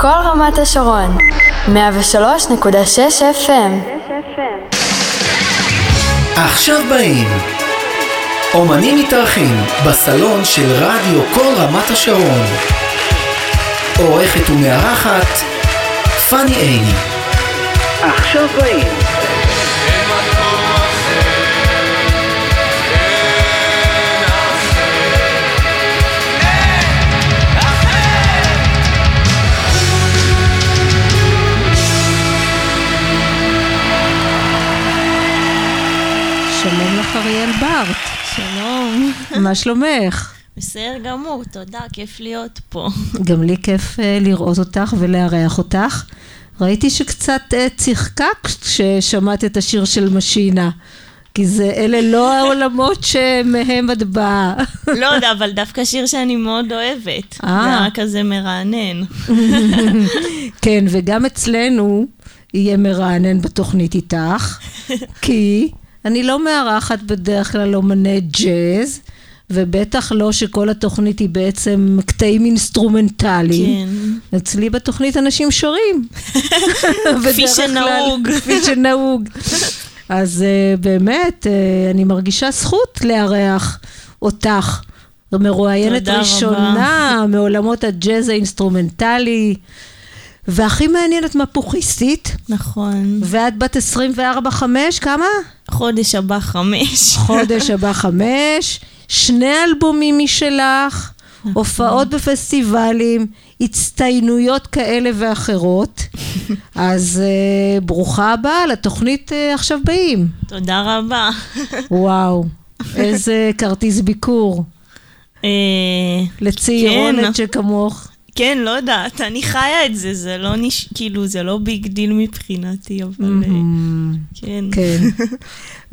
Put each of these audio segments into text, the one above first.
כל רמת השרון, 103.6 FM. עכשיו באים אומנים מתארחים בסלון של רדיו כל רמת השרון. עורכת ומארחת פאני עיני. עכשיו באים אריאל בארט, שלום. מה שלומך? בסדר גמור, תודה, כיף להיות פה. גם לי כיף אה, לראות אותך ולארח אותך. ראיתי שקצת אה, צחקקת כששמעת את השיר של משינה, כי זה, אלה לא העולמות שמהם את באה. לא אבל דווקא שיר שאני מאוד אוהבת. אה. זה היה כזה מרענן. כן, וגם אצלנו יהיה מרענן בתוכנית איתך, כי אני לא מארחת בדרך כלל אומני ג'אז, ובטח לא שכל התוכנית היא בעצם קטעים אינסטרומנטליים. כן. אצלי בתוכנית אנשים שרים. בדרך כלל, שנהוג. כפי שנהוג. אז אה, באמת, אה, אני מרגישה זכות לארח אותך. מרואיינת תודה רבה. ראשונה מעולמות הג'אז האינסטרומנטלי. והכי מעניינת מפוכיסטית, נכון. ואת בת 24-5, כמה? חודש הבא חמש. חודש הבא חמש, שני אלבומים משלך, הופעות בפסטיבלים, הצטיינויות כאלה ואחרות. אז uh, ברוכה הבאה לתוכנית uh, עכשיו באים. תודה רבה. וואו, איזה כרטיס ביקור אה, לצעירונת כן. שכמוך. כן, לא יודעת, אני חיה את זה, זה לא נש... כאילו, זה לא big deal מבחינתי, אבל... אה, כן. כן.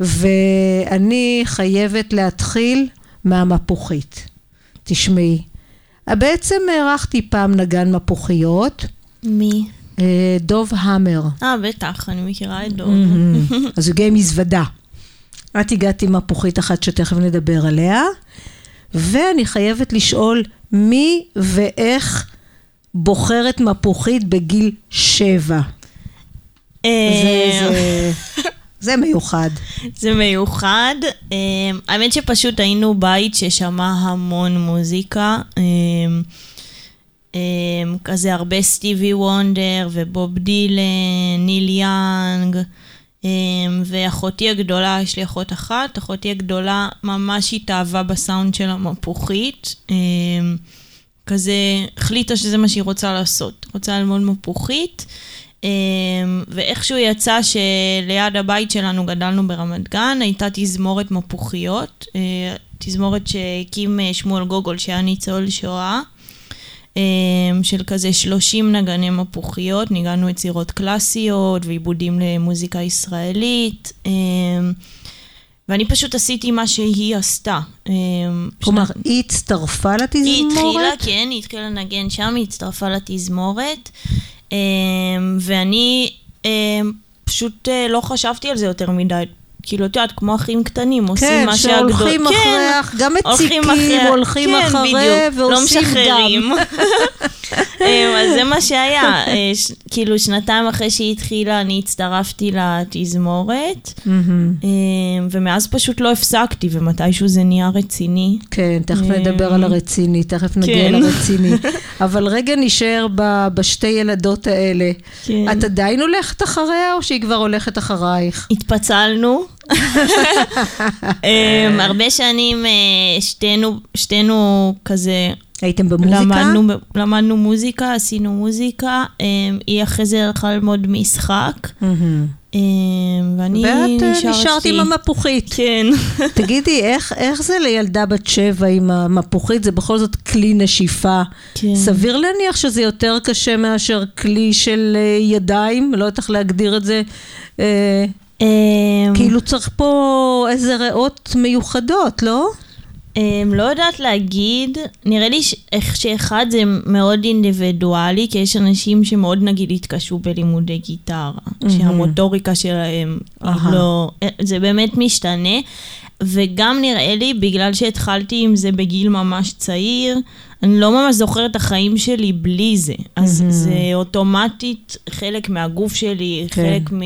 ואני חייבת להתחיל מהמפוחית. תשמעי, בעצם הערכתי פעם נגן מפוחיות, מי? אה, דוב המר. אה, בטח, אני מכירה את דוב. אז הוא הגיע עם מזוודה. את הגעת עם מפוחית אחת שתכף נדבר עליה, ואני חייבת לשאול מי ואיך בוחרת מפוחית בגיל שבע. זה, אה, זה, זה מיוחד. זה מיוחד. Um, האמת שפשוט היינו בית ששמע המון מוזיקה. Um, כזה הרבה סטיבי וונדר ובוב דילן, ניל יאנג. ואחותי הגדולה, יש לי אחות אחת, אחותי הגדולה ממש התאהבה בסאונד של המפוחית. כזה החליטה שזה מה שהיא רוצה לעשות. רוצה ללמוד מפוחית. אמ, ואיכשהו יצא שליד הבית שלנו גדלנו ברמת גן, הייתה תזמורת מפוחיות, אה, תזמורת שהקים אה, שמואל גוגול שהיה ניצול שואה, אמ, של כזה 30 נגני מפוחיות, ניגענו יצירות קלאסיות ועיבודים למוזיקה ישראלית. אמ, ואני פשוט עשיתי מה שהיא עשתה. אמ, כלומר, שנת- היא הצטרפה לתזמורת? היא התחילה, כן, היא התחילה לנגן שם, היא הצטרפה לתזמורת, אמ, ואני אמ, פשוט אה, לא חשבתי על זה יותר מדי. כאילו, את יודעת, כמו אחים קטנים, עושים כן, מה שהגדול... שהולכים כן, אחרי, גם הולכים מציקים, אחרי- הולכים כן, אחרי, בדיוק, לא ועושים משחררים. גם. אמ, אז זה מה שהיה. אה, ש- כאילו, שנתיים אחרי שהיא התחילה, אני הצטרפתי לתזמורת. אמ, ומאז פשוט לא הפסקתי, ומתישהו זה נהיה רציני. כן, תכף אה, נדבר על הרציני, תכף נגיע כן. לרציני. אבל רגע נשאר ב- בשתי ילדות האלה. כן. את עדיין הולכת אחריה, או שהיא כבר הולכת אחרייך? התפצלנו. אמ, הרבה שנים אה, שתינו, שתינו כזה הייתם במוזיקה? למדנו, למדנו מוזיקה, עשינו מוזיקה. אמ, היא אחרי זה הלכה ללמוד משחק. אמ, ואני ואת אה, נשארתי. נשארת עם המפוחית. כן. תגידי, איך, איך זה לילדה בת שבע עם המפוחית? זה בכל זאת כלי נשיפה. כן. סביר להניח שזה יותר קשה מאשר כלי של אה, ידיים, לא יודעת איך להגדיר את זה. אה, אמ, כאילו צריך פה איזה ריאות מיוחדות, לא? אמ, לא יודעת להגיד, נראה לי איך שאחד זה מאוד אינדיבידואלי, כי יש אנשים שמאוד נגיד התקשו בלימודי גיטרה, שהמוטוריקה שלהם. לא, זה באמת משתנה. וגם נראה לי, בגלל שהתחלתי עם זה בגיל ממש צעיר, אני לא ממש זוכרת את החיים שלי בלי זה. אז mm-hmm. זה אוטומטית חלק מהגוף שלי, כן. חלק מ...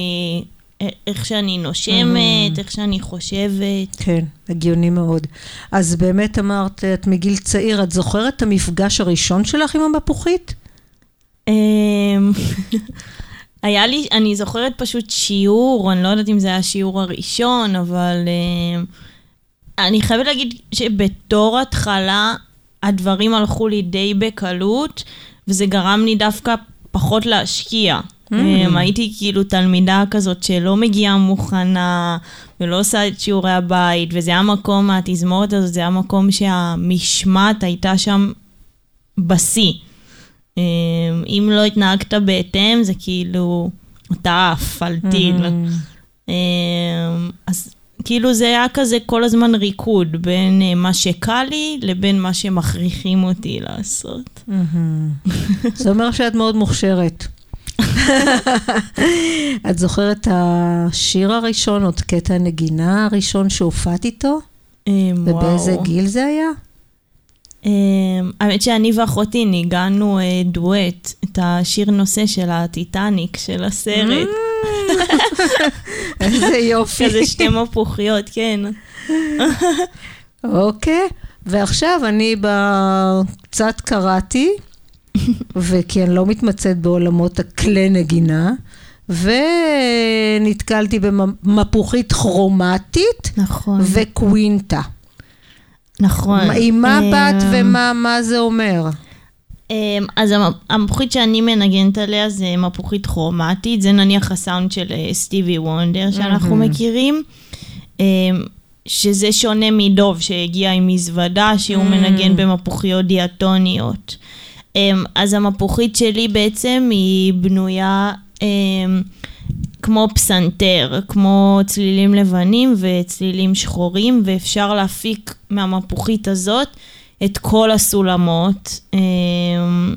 איך שאני נושמת, mm. איך שאני חושבת. כן, הגיוני מאוד. אז באמת אמרת, את מגיל צעיר, את זוכרת את המפגש הראשון שלך עם המפוחית? אמ, היה לי, אני זוכרת פשוט שיעור, אני לא יודעת אם זה היה השיעור הראשון, אבל אמ, אני חייבת להגיד שבתור התחלה הדברים הלכו לי די בקלות, וזה גרם לי דווקא פחות להשקיע. Mm. הייתי כאילו תלמידה כזאת שלא מגיעה מוכנה ולא עושה את שיעורי הבית, וזה היה מקום, התזמורת הזאת, זה היה מקום שהמשמעת הייתה שם בשיא. אמ, אם לא התנהגת בהתאם, זה כאילו, אתה עף על טיל. Mm. אז כאילו זה היה כזה כל הזמן ריקוד בין אה, מה שקל לי לבין מה שמכריחים אותי לעשות. זה אומר שאת מאוד מוכשרת. את זוכרת את השיר הראשון, את קטע הנגינה הראשון שהופעת איתו? אמ, ובאיזה גיל זה היה? אמ, האמת שאני ואחותי ניגענו אה, דואט, את השיר נושא של הטיטניק, של הסרט. איזה יופי. כזה שתי מפוחיות, כן. אוקיי, ועכשיו אני קצת קראתי. וכי אני לא מתמצאת בעולמות הכלי נגינה, ונתקלתי במפוחית כרומטית, נכון. וקווינטה. נכון. עם מה באת ומה זה אומר? אמ, אז המפוחית שאני מנגנת עליה זה מפוחית כרומטית, זה נניח הסאונד של אה, סטיבי וונדר שאנחנו מכירים. שזה שונה מדוב שהגיע עם מזוודה, שהוא מנגן במפוחיות דיאטוניות. אמ, אז המפוחית שלי בעצם היא בנויה אמ, כמו פסנתר, כמו צלילים לבנים וצלילים שחורים, ואפשר להפיק מהמפוחית הזאת את כל הסולמות. אמ,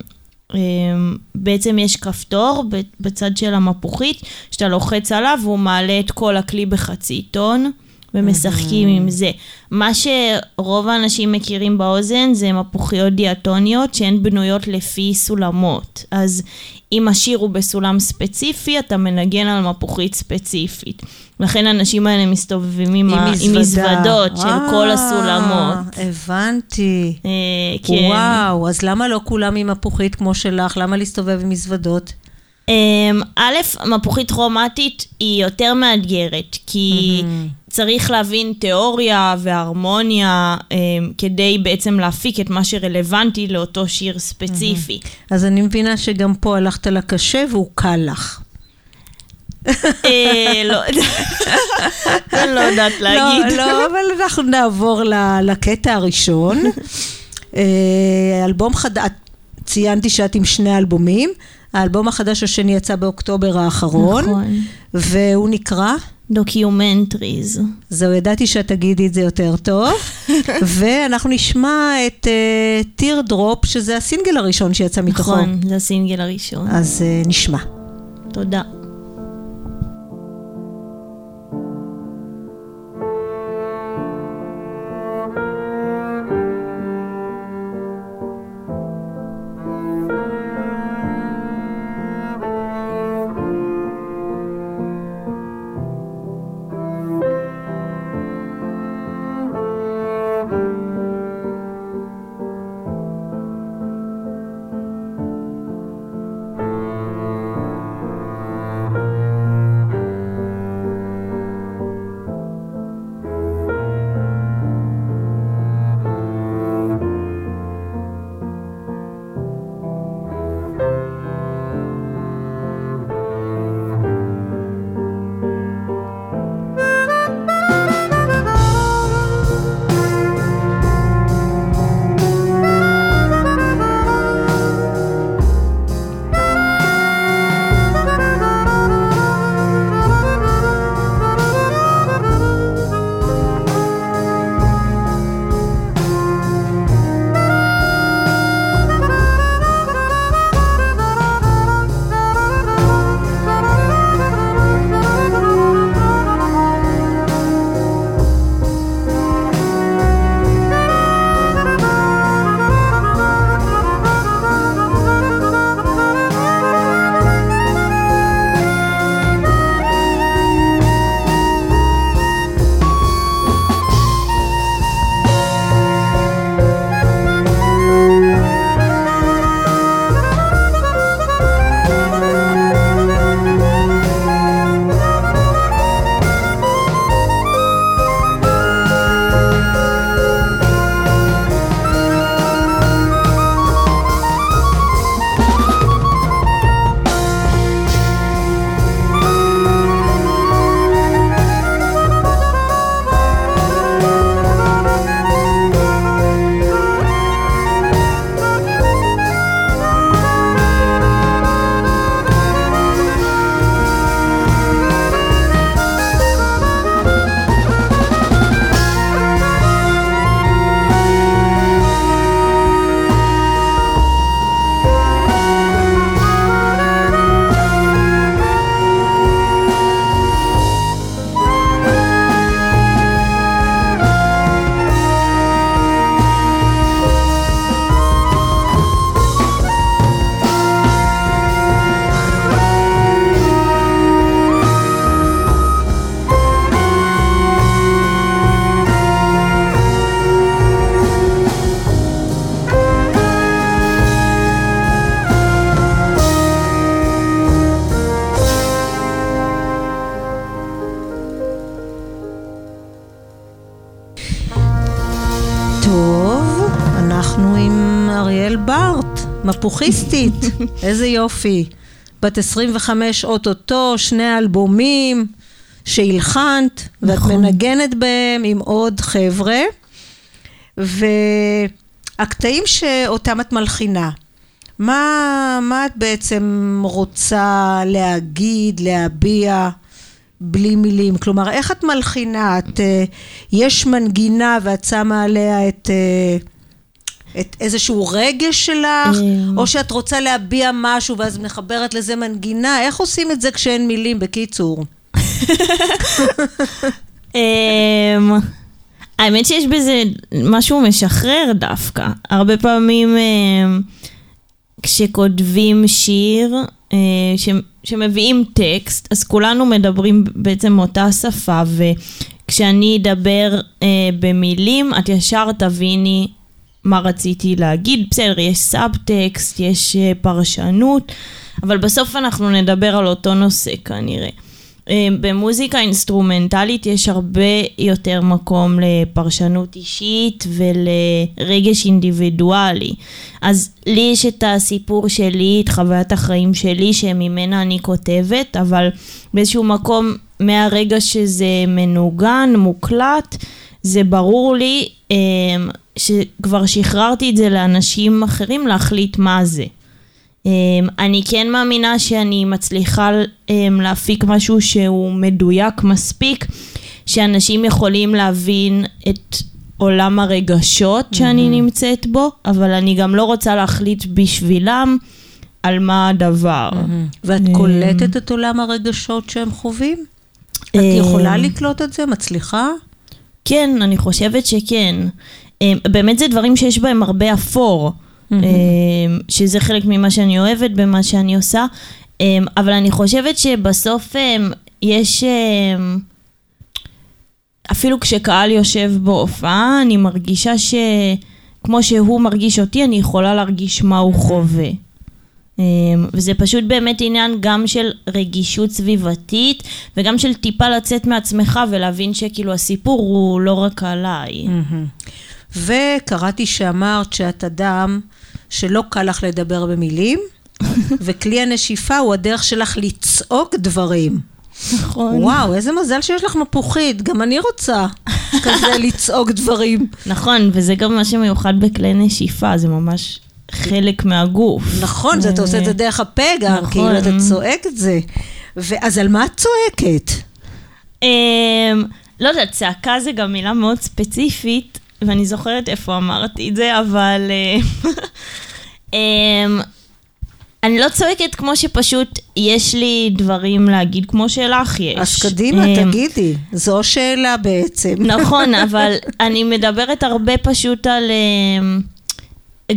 בעצם יש כפתור בצד של המפוחית, שאתה לוחץ עליו והוא מעלה את כל הכלי בחצי טון. ומשחקים עם זה. מה שרוב האנשים מכירים באוזן זה מפוחיות דיאטוניות שהן בנויות לפי סולמות. אז אם השיר הוא בסולם ספציפי, אתה מנגן על מפוחית ספציפית. לכן האנשים האלה מסתובבים עם, עם, עם מזוודות של אה, כל הסולמות. הבנתי. אה, כן. וואו, אז למה לא כולם עם מפוחית כמו שלך? למה להסתובב עם מזוודות? אמ, א', מפוחית כרומטית היא יותר מאתגרת, כי mm-hmm. צריך להבין תיאוריה והרמוניה אמ, כדי בעצם להפיק את מה שרלוונטי לאותו שיר ספציפי. Mm-hmm. אז אני מבינה שגם פה הלכת לקשה והוא קל לך. לא, אני לא יודעת לא, להגיד. לא, אבל אנחנו נעבור לקטע הראשון. אה, אלבום חדש, ציינתי שאת עם שני אלבומים. האלבום החדש השני יצא באוקטובר האחרון. נכון. והוא נקרא? Documentaries. זהו, ידעתי שאת תגידי את זה יותר טוב. ואנחנו נשמע את Tear אה, Drop, שזה הסינגל הראשון שיצא מתוכו. נכון, זה הסינגל הראשון. אז אה, נשמע. תודה. מפוכיסטית, איזה יופי. בת 25 אוטוטו, שני אלבומים שהלחנת, ואת נכון. מנגנת בהם עם עוד חבר'ה. והקטעים שאותם את מלחינה, מה, מה את בעצם רוצה להגיד, להביע בלי מילים? כלומר, איך את מלחינה? את, uh, יש מנגינה ואת שמה עליה את... Uh, את איזשהו רגש שלך, אמ. או שאת רוצה להביע משהו ואז מחברת לזה מנגינה, איך עושים את זה כשאין מילים, בקיצור? אמ, האמת שיש בזה משהו משחרר דווקא. הרבה פעמים אמ, כשכותבים שיר, אה, שמביאים טקסט, אז כולנו מדברים בעצם אותה שפה, וכשאני אדבר אה, במילים, את ישר תביני מה רציתי להגיד. בסדר, יש סאבטקסט, יש אה, פרשנות, אבל בסוף אנחנו נדבר על אותו נושא כנראה. אה, במוזיקה אינסטרומנטלית יש הרבה יותר מקום לפרשנות אישית ולרגש אינדיבידואלי. אז לי יש את הסיפור שלי, את חוויית החיים שלי, שממנה אני כותבת, אבל באיזשהו מקום, מהרגע שזה מנוגן, מוקלט, זה ברור לי אה, שכבר שחררתי את זה לאנשים אחרים להחליט מה זה. Um, אני כן מאמינה שאני מצליחה um, להפיק משהו שהוא מדויק מספיק, שאנשים יכולים להבין את עולם הרגשות שאני mm-hmm. נמצאת בו, אבל אני גם לא רוצה להחליט בשבילם על מה הדבר. Mm-hmm. ואת um, קולטת את עולם הרגשות שהם חווים? את יכולה לקלוט את זה? מצליחה? כן, אני חושבת שכן. אמ, באמת זה דברים שיש בהם הרבה אפור, אמ, שזה חלק ממה שאני אוהבת במה שאני עושה, אמ, אבל אני חושבת שבסוף יש... אפילו כשקהל יושב בהופעה, אני מרגישה שכמו שהוא מרגיש אותי, אני יכולה להרגיש מה הוא חווה. וזה פשוט באמת עניין גם של רגישות סביבתית וגם של טיפה לצאת מעצמך ולהבין שכאילו הסיפור הוא לא רק עליי. וקראתי שאמרת שאת אדם שלא קל לך לדבר במילים, וכלי הנשיפה הוא הדרך שלך לצעוק דברים. נכון. וואו, איזה מזל שיש לך מפוחית, גם אני רוצה כזה לצעוק דברים. נכון, וזה גם מה שמיוחד בכלי נשיפה, זה ממש חלק מהגוף. נכון, אתה עושה את זה דרך הפה גם, נכון. כאילו אתה צועק את זה. אז על מה את צועקת? אמ, לא יודעת, צעקה זה גם מילה מאוד ספציפית. ואני זוכרת איפה אמרתי את זה, אבל... אה, אמ, אני לא צועקת כמו שפשוט יש לי דברים להגיד כמו שלך יש. אז קדימה, אמ, תגידי. זו שאלה בעצם. נכון, אבל אני מדברת הרבה פשוט על... אמ,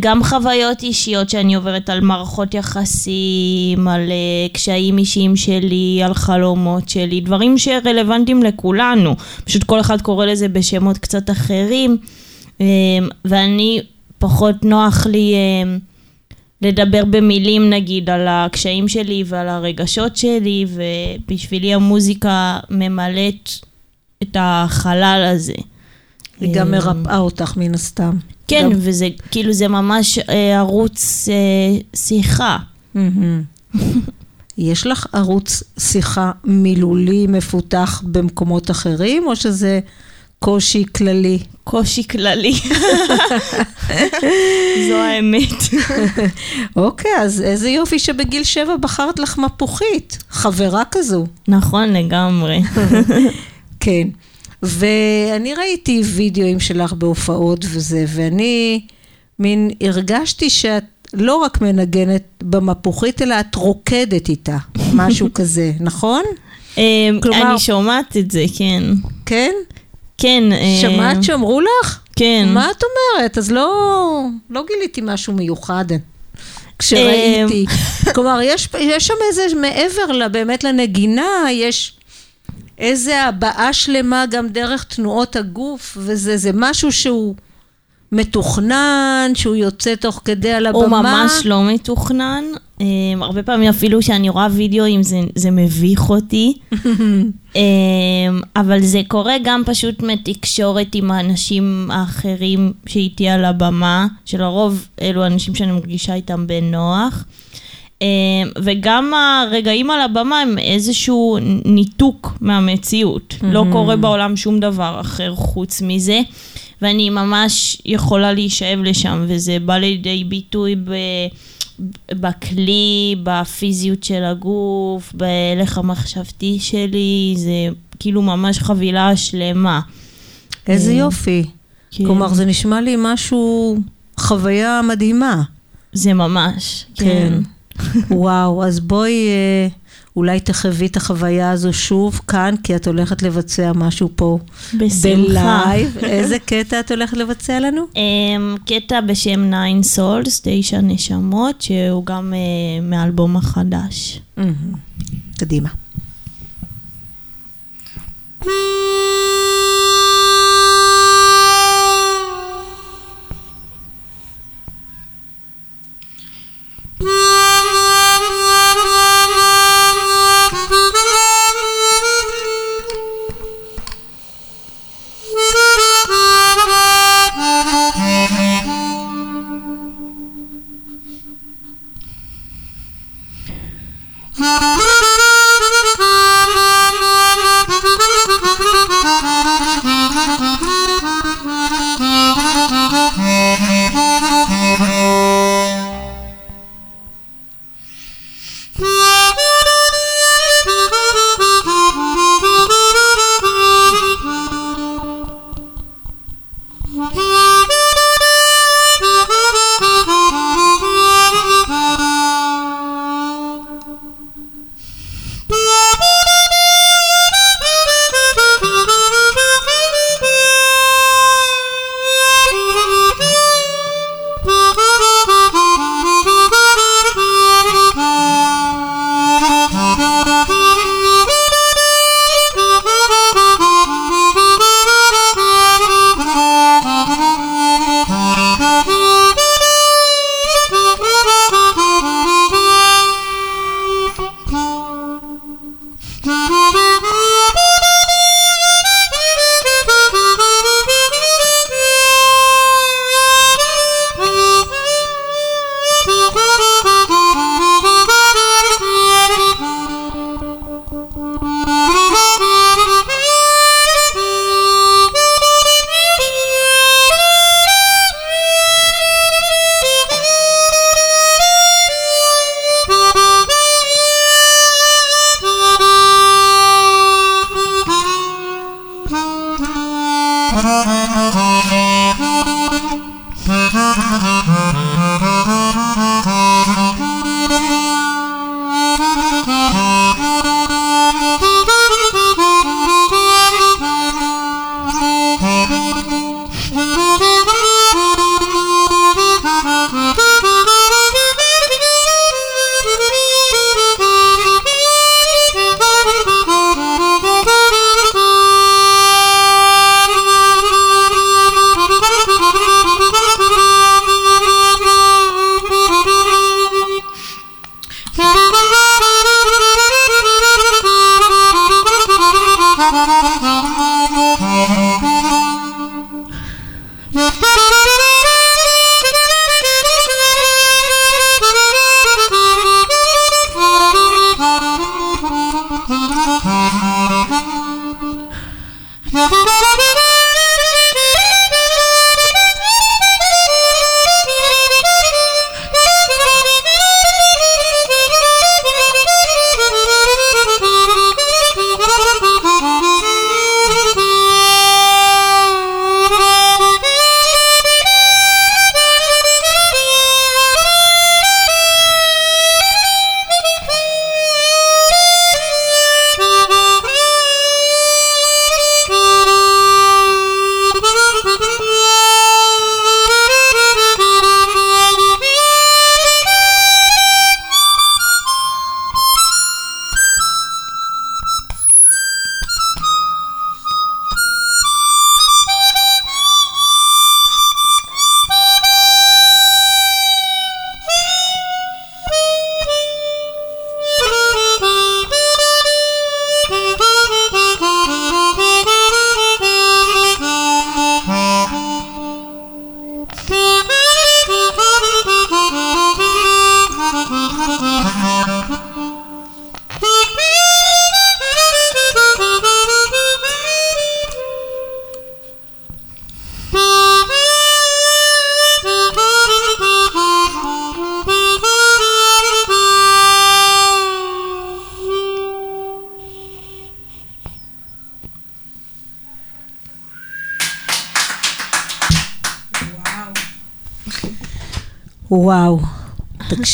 גם חוויות אישיות שאני עוברת על מערכות יחסים, על uh, קשיים אישיים שלי, על חלומות שלי, דברים שרלוונטיים לכולנו. פשוט כל אחד קורא לזה בשמות קצת אחרים, ואני פחות נוח לי um, לדבר במילים נגיד על הקשיים שלי ועל הרגשות שלי, ובשבילי המוזיקה ממלאת את החלל הזה. היא גם מרפאה אותך מן הסתם. כן, גם... וזה כאילו זה ממש אה, ערוץ אה, שיחה. יש לך ערוץ שיחה מילולי מפותח במקומות אחרים, או שזה קושי כללי? קושי כללי. זו האמת. אוקיי, אז איזה יופי שבגיל שבע בחרת לך מפוחית, חברה כזו. נכון, לגמרי. כן. ואני ראיתי וידאוים שלך בהופעות וזה, ואני מין הרגשתי שאת לא רק מנגנת במפוחית, אלא את רוקדת איתה, משהו כזה, נכון? אמ, כלומר... אני שומעת את זה, כן. כן? כן. אה, שמעת שאמרו לך? כן. מה את אומרת? אז לא, לא גיליתי משהו מיוחד כשראיתי. אמ, כלומר, יש, יש שם איזה, מעבר באמת לנגינה, יש... איזה הבעה שלמה גם דרך תנועות הגוף, וזה זה משהו שהוא מתוכנן, שהוא יוצא תוך כדי על הבמה. הוא ממש לא מתוכנן. Um, הרבה פעמים אפילו כשאני רואה וידאוים זה, זה מביך אותי, um, אבל זה קורה גם פשוט מתקשורת עם האנשים האחרים שאיתי על הבמה, שלרוב אלו אנשים שאני מרגישה איתם בנוח. Um, וגם הרגעים על הבמה הם איזשהו ניתוק מהמציאות. לא קורה בעולם שום דבר אחר חוץ מזה, ואני ממש יכולה להישאב לשם, וזה בא לידי ביטוי ב... בכלי, בפיזיות של הגוף, בהלך המחשבתי שלי, זה כאילו ממש חבילה שלמה. איזה אה, יופי. כן. כלומר, זה נשמע לי משהו, חוויה מדהימה. זה ממש, כן. כן. וואו, אז בואי אה, אולי תחווי את החוויה הזו שוב כאן, כי את הולכת לבצע משהו פה. בשמחה. בלייב. איזה קטע את הולכת לבצע לנו? אמ, קטע בשם Nine Souls, תשע נשמות, שהוא גם אה, מאלבום החדש. קדימה. Mm-hmm. Thank you.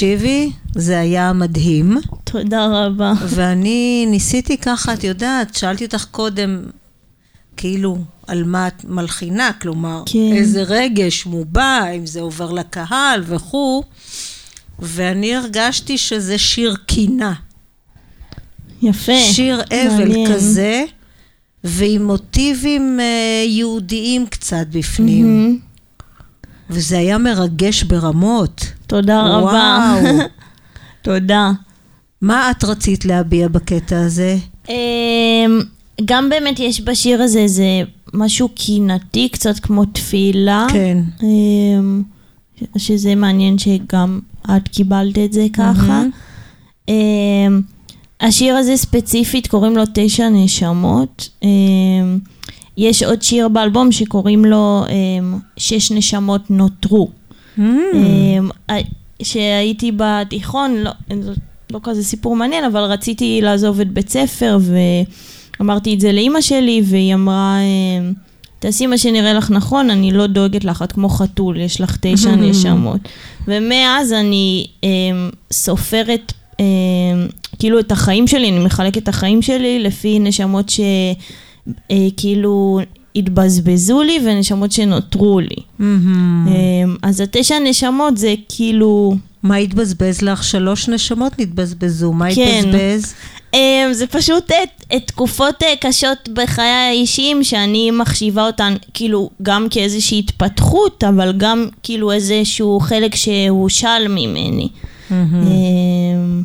תקשיבי, זה היה מדהים. תודה רבה. ואני ניסיתי ככה, את יודעת, שאלתי אותך קודם, כאילו, על מה את מלחינה, כלומר, כן. איזה רגש מובע, אם זה עובר לקהל וכו', ואני הרגשתי שזה שיר קינה. יפה. שיר אבל מעניין. כזה, ועם מוטיבים אה, יהודיים קצת בפנים. מהמם. וזה היה מרגש ברמות. תודה רבה. וואו. תודה. מה את רצית להביע בקטע הזה? אמ, גם באמת יש בשיר הזה איזה משהו קינתי, קצת כמו תפילה. כן. אמ, שזה מעניין שגם את קיבלת את זה ככה. אמ, השיר הזה ספציפית קוראים לו תשע נשמות. יש עוד שיר באלבום שקוראים לו שש נשמות נותרו. Mm. אמ, כשהייתי בתיכון, לא, לא כזה סיפור מעניין, אבל רציתי לעזוב את בית ספר ואמרתי את זה לאימא שלי והיא אמרה, אמ, תעשי מה שנראה לך נכון, אני לא דואגת לך, את כמו חתול, יש לך תשע נשמות. ומאז אני אמ, סופרת אמ, כאילו את החיים שלי, אני מחלקת את החיים שלי לפי נשמות שכאילו התבזבזו לי ונשמות שנותרו לי. אמ, אז התשע נשמות זה כאילו... מה התבזבז לך? שלוש נשמות נתבזבזו. מה כן. התבזבז? אמ, זה פשוט את, את תקופות אה, קשות בחיי האישיים שאני מחשיבה אותן כאילו גם כאיזושהי התפתחות, אבל גם כאילו איזשהו חלק שהושל ממני. אמ,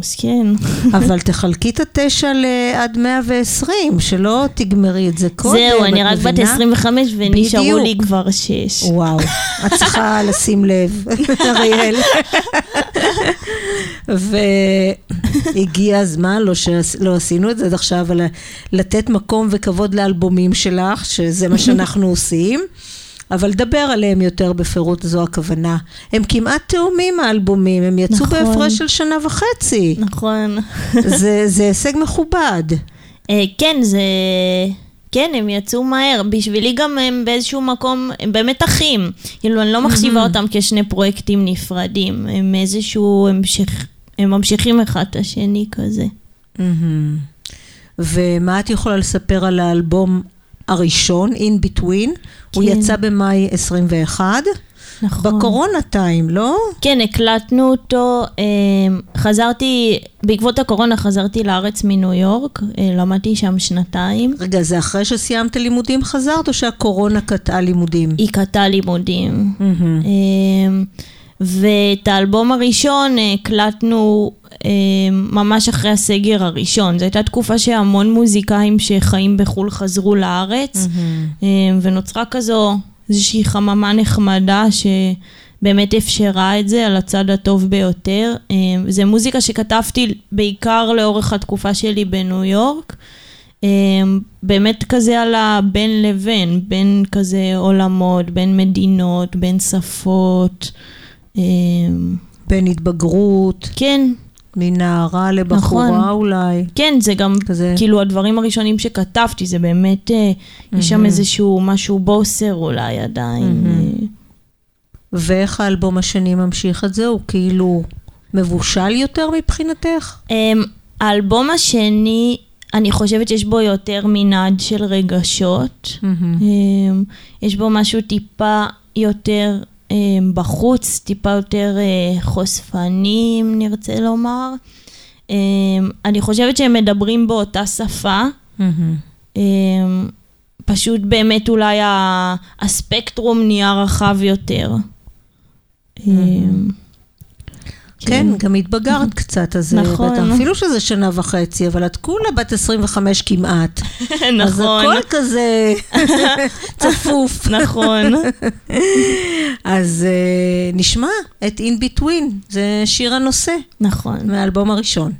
אז כן. אבל תחלקי את התשע לעד 120, שלא תגמרי את זה קודם. זהו, אני רק בת מבינה? 25 ונשארו. לי כבר שש. וואו, את צריכה לשים לב, אריאל. והגיע הזמן, לא שלא עשינו את זה עד עכשיו, אבל לתת מקום וכבוד לאלבומים שלך, שזה מה שאנחנו עושים. אבל דבר עליהם יותר בפירוט, זו הכוונה. הם כמעט תאומים האלבומים, הם יצאו נכון. בהפרש של שנה וחצי. נכון. זה, זה הישג מכובד. אה, כן, זה... כן, הם יצאו מהר. בשבילי גם הם באיזשהו מקום, הם באמת אחים. כאילו, אני לא מחשיבה אותם כשני פרויקטים נפרדים. הם איזשהו המשך... הם ממשיכים אחד את השני כזה. מהמם. ומה את יכולה לספר על האלבום הראשון, In Between? הוא כן. יצא במאי 21, נכון. בקורונה טיים, לא? כן, הקלטנו אותו. אה, חזרתי, בעקבות הקורונה חזרתי לארץ מניו יורק. אה, למדתי שם שנתיים. רגע, זה אחרי שסיימת לימודים חזרת, או שהקורונה קטעה לימודים? היא קטעה לימודים. מהמם. ואת האלבום הראשון אה, הקלטנו אמ, ממש אחרי הסגר הראשון. זו הייתה תקופה שהמון מוזיקאים שחיים בחו"ל חזרו לארץ, אמ, ונוצרה כזו איזושהי חממה נחמדה שבאמת אפשרה את זה על הצד הטוב ביותר. זו מוזיקה שכתבתי בעיקר לאורך התקופה שלי בניו יורק. אמ, באמת כזה על הבין לבין, בין כזה עולמות, בין מדינות, בין שפות. אמ, בין התבגרות, כן, מנערה לבחורה נכון. אולי. כן, זה גם כזה. כאילו הדברים הראשונים שכתבתי, זה באמת, אה, יש שם איזשהו משהו בוסר אולי עדיין. אה. ואיך האלבום השני ממשיך את זה? הוא כאילו מבושל יותר מבחינתך? אמ, האלבום השני, אני חושבת שיש בו יותר מנעד של רגשות. אמ, יש בו משהו טיפה יותר בחוץ, טיפה יותר אה, חושפני, אם נרצה לומר. אמ, אני חושבת שהם מדברים באותה שפה. אמ, פשוט באמת אולי הספקטרום נהיה רחב יותר. אמ, כן, גם התבגרת קצת, אז אה, נכון. בטח, אפילו שזה שנה וחצי, אבל את כולה בת 25 כמעט. אז נכון, הכל כזה צפוף. נכון. אז אה, נשמע את In Between, זה שיר הנושא נכון. מהאלבום הראשון.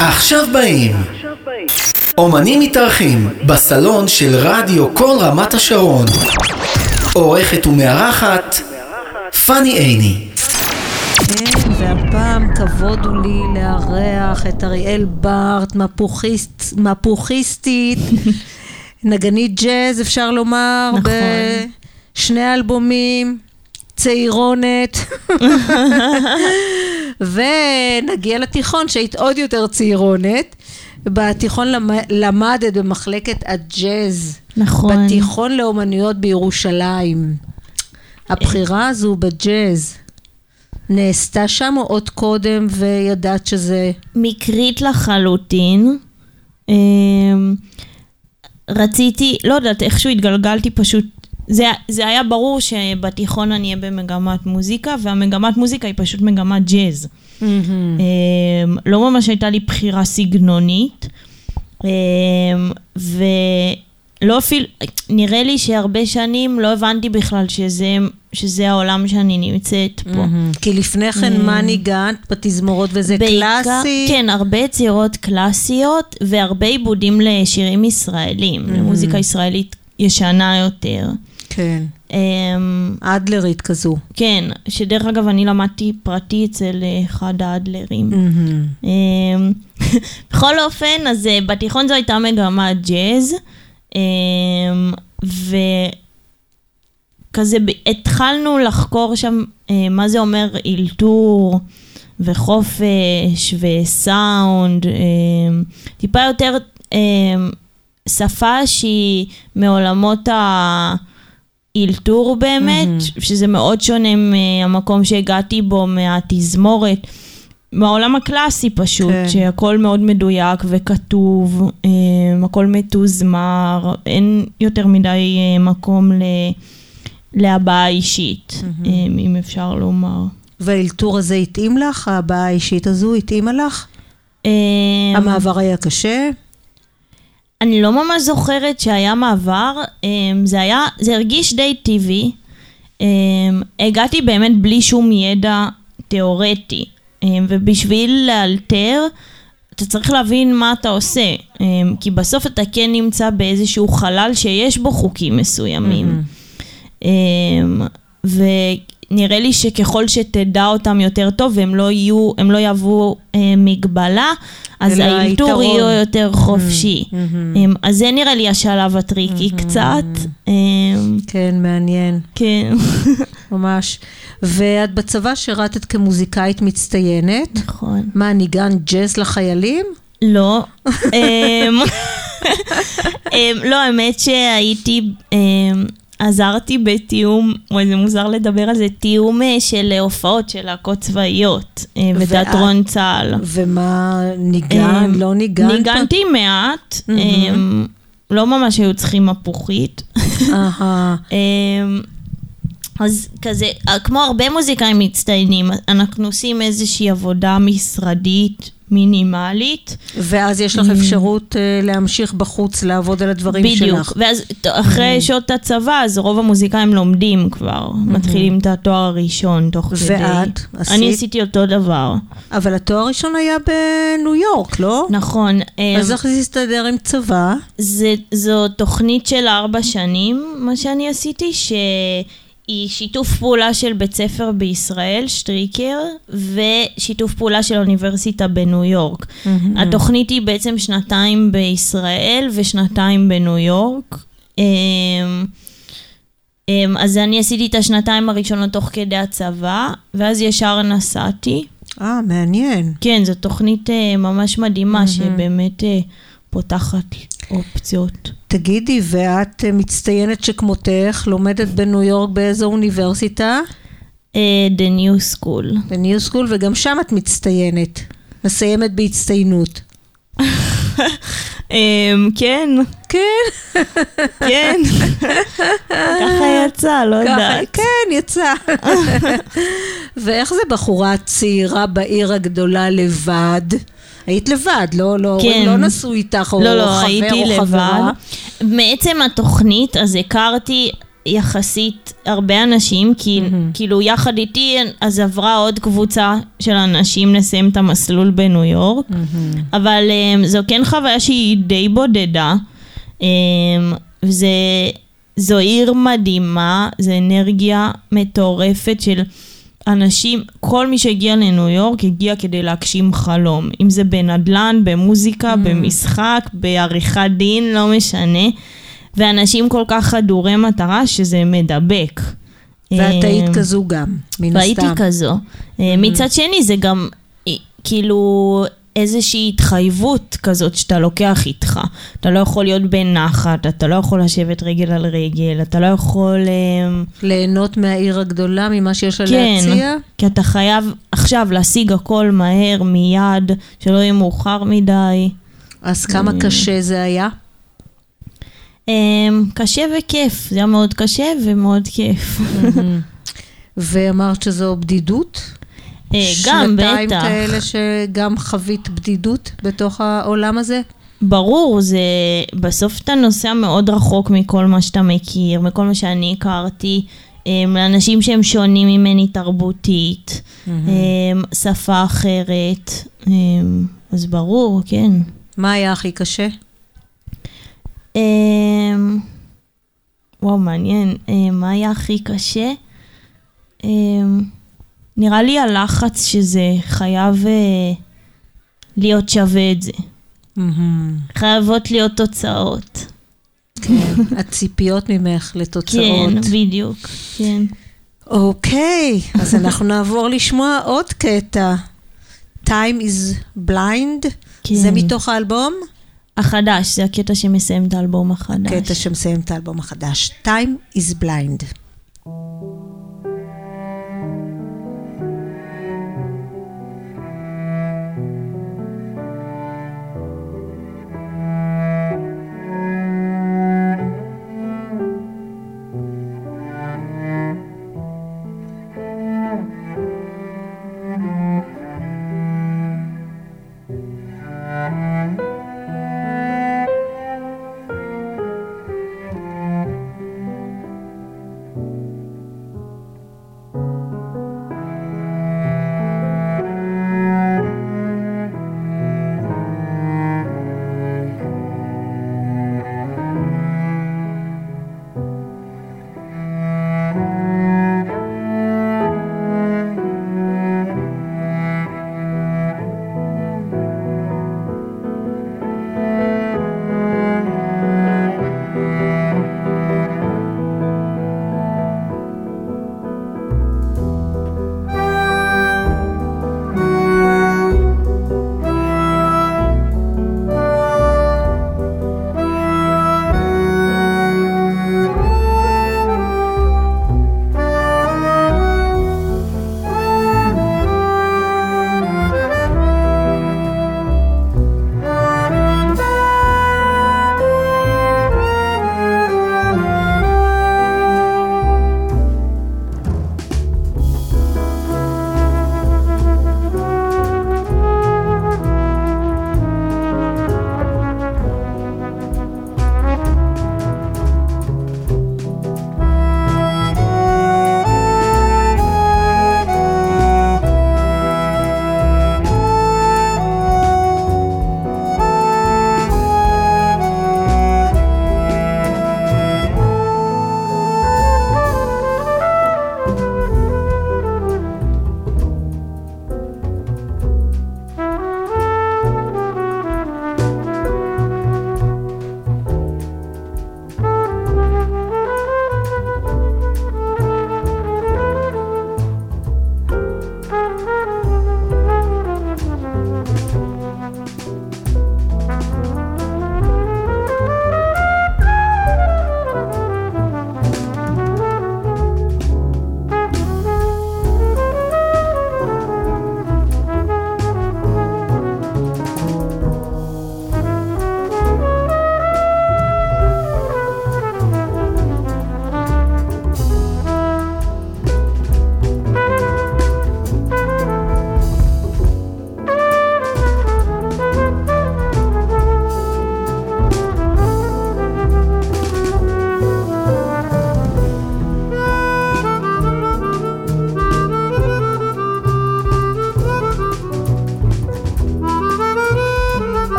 עכשיו באים. אומנים מתארחים בסלון של רדיו כל רמת השרון. עורכת ומארחת פאני עיני. כן, והפעם כבוד הוא לי לארח את אריאל בארט, מפוכיסט, מפוכיסטית, נגנית ג'אז, אפשר לומר, נכון. בשני אלבומים, צעירונת. ונגיע לתיכון, שהיית עוד יותר צעירונת. בתיכון למ- למדת במחלקת הג'אז. נכון. בתיכון לאומנויות בירושלים. הבחירה הזו בג'אז נעשתה שם או עוד קודם וידעת שזה... מקרית לחלוטין. אמ, רציתי, לא יודעת, איכשהו התגלגלתי פשוט, זה, זה היה ברור שבתיכון אני אהיה במגמת מוזיקה, והמגמת מוזיקה היא פשוט מגמת ג'אז. אמ, לא ממש הייתה לי בחירה סגנונית, אמ, ולא אפילו, נראה לי שהרבה שנים לא הבנתי בכלל שזה, שזה העולם שאני נמצאת פה. כי לפני כן מה ניגנת בתזמורות וזה. בעיקר- קלאסי? כן, הרבה יצירות קלאסיות והרבה עיבודים לשירים ישראלים, Mm-hmm. למוזיקה ישראלית ישנה יותר. כן. אמ, אדלרית כזו. כן, שדרך אגב אני למדתי פרטי אצל אה, אחד האדלרים. Mm-hmm. אמ, בכל אופן, אז אה, בתיכון זו הייתה מגמת ג'אז, אמ, וכזה התחלנו לחקור שם אה, מה זה אומר אילתור וחופש וסאונד, טיפה יותר שפה שהיא מעולמות ה... אילתור באמת, mm-hmm. שזה מאוד שונה מהמקום שהגעתי בו, מהתזמורת. מהעולם הקלאסי פשוט, כן. שהכל מאוד מדויק וכתוב, אה, הכל מתוזמר, אין יותר מדי אה, מקום ל... להבעה אישית, mm-hmm. אם אפשר לומר. והאלתור הזה התאים לך? הבעה האישית הזו התאימה לך? המעבר היה קשה? אני לא ממש זוכרת שהיה מעבר, אמ, זה היה, זה הרגיש די טבעי. אמ, הגעתי באמת בלי שום ידע תיאורטי, אמ, ובשביל לאלתר, אתה צריך להבין מה אתה עושה, כי בסוף אתה כן נמצא באיזשהו חלל שיש בו חוקים מסוימים. אמ, ונראה לי שככל שתדע אותם יותר טוב והם לא יהיו, הם לא יהוו אה, מגבלה, אז האלתור. יהיה יותר חופשי. אמ, אז זה נראה לי השלב הטריקי קצת. אמ, כן, מעניין. כן, ממש. ואת בצבא שירתת כמוזיקאית מצטיינת. נכון. מה, ניגן ג'אז לחיילים? לא. אמ, לא, האמת שהייתי, עזרתי בתיאום, וואי זה מוזר לדבר על זה, תיאום אה, של אה, הופעות של להקות צבאיות אה, ותיאטרון צה"ל. ומה, ניגן, אמ, לא ניגנת? ניגנתי מעט, אמ, לא ממש היו צריכים מפוחית. אמ, אז כזה, כמו הרבה מוזיקאים מצטיינים, אנחנו עושים איזושהי עבודה משרדית מינימלית. ואז יש לך אפשרות אה, להמשיך בחוץ לעבוד על הדברים בדיוק. שלך. ואז ת- אחרי שעות הצבא, אז רוב המוזיקאים לומדים כבר, מתחילים את התואר הראשון תוך כדי. ואת? עשית? אני עשיתי אותו דבר. אבל התואר הראשון היה בניו יורק, לא? נכון. אמ, אז איך זה הסתדר עם צבא? זה, זו תוכנית של ארבע שנים, מה שאני עשיתי, שהיא שיתוף פעולה של בית ספר בישראל, שטריקר, ושיתוף פעולה של האוניברסיטה בניו יורק. התוכנית היא בעצם שנתיים בישראל ושנתיים בניו יורק. אמ, אמ, אז אני עשיתי את השנתיים הראשונות תוך כדי הצבא, ואז ישר נסעתי. אה, מעניין. כן, זו תוכנית אה, ממש מדהימה, שבאמת אה, פותחת אופציות. תגידי, ואת אה, מצטיינת שכמותך, לומדת בניו יורק באיזו אוניברסיטה? אה, The New School. בניו סקול, וגם שם את מצטיינת. מסיימת בהצטיינות. אמ, כן, כן, כן. ככה יצא, לא יודעת. כן, יצא. ואיך זה בחורה צעירה בעיר הגדולה לבד? היית לבד, לא, לא, כן. לא נסעו איתך או לא, לא, חבר הייתי או לבד. חברה. מעצם התוכנית, אז הכרתי, יחסית הרבה אנשים, כי כאילו יחד איתי אז עברה עוד קבוצה של אנשים לסיים את המסלול בניו יורק, אבל אמ, זו כן חוויה שהיא די בודדה, אמ, וזה... זו עיר מדהימה, זו אנרגיה מטורפת של אנשים, כל מי שהגיע לניו יורק הגיע כדי להגשים חלום. אם זה בנדל"ן, במוזיקה, Mm. במשחק, בעריכת דין, לא משנה. ואנשים כל כך חדורי מטרה שזה מדבק. ואת היית אמ, כזו גם, מן הסתם. והייתי כזו. אה, מצד שני, זה גם אה, כאילו איזושהי התחייבות כזאת שאתה לוקח איתך. אתה לא יכול להיות בנחת, אתה לא יכול לשבת רגל על רגל, אתה לא יכול... אה, ליהנות מהעיר הגדולה, ממה שיש לה כן, להציע? כי אתה חייב עכשיו להשיג הכל מהר, מיד, שלא יהיה מאוחר מדי. אז כמה קשה זה היה? אה, קשה וכיף, זה היה מאוד קשה ומאוד כיף. ואמרת שזו בדידות? אה, גם, שנתיים בטח. כאלה שגם חווית בדידות בתוך העולם הזה? ברור, זה... בסוף אתה נוסע מאוד רחוק מכל מה שאתה מכיר, מכל מה שאני הכרתי, אמ, לאנשים שהם שונים ממני תרבותית, אמ, שפה אחרת, אמ, אז ברור, כן. מה היה הכי קשה? וואו, מעניין. מה היה הכי קשה? נראה לי הלחץ שזה חייב אה, להיות שווה את זה. חייבות להיות תוצאות. כן, הציפיות ממך לתוצאות. כן, בדיוק, כן. אוקיי, אז אנחנו נעבור לשמוע עוד קטע. Time is blind, כן. זה מתוך האלבום? החדש, זה הקטע שמסיים את האלבום החדש. קטע שמסיים את האלבום החדש. Time is blind.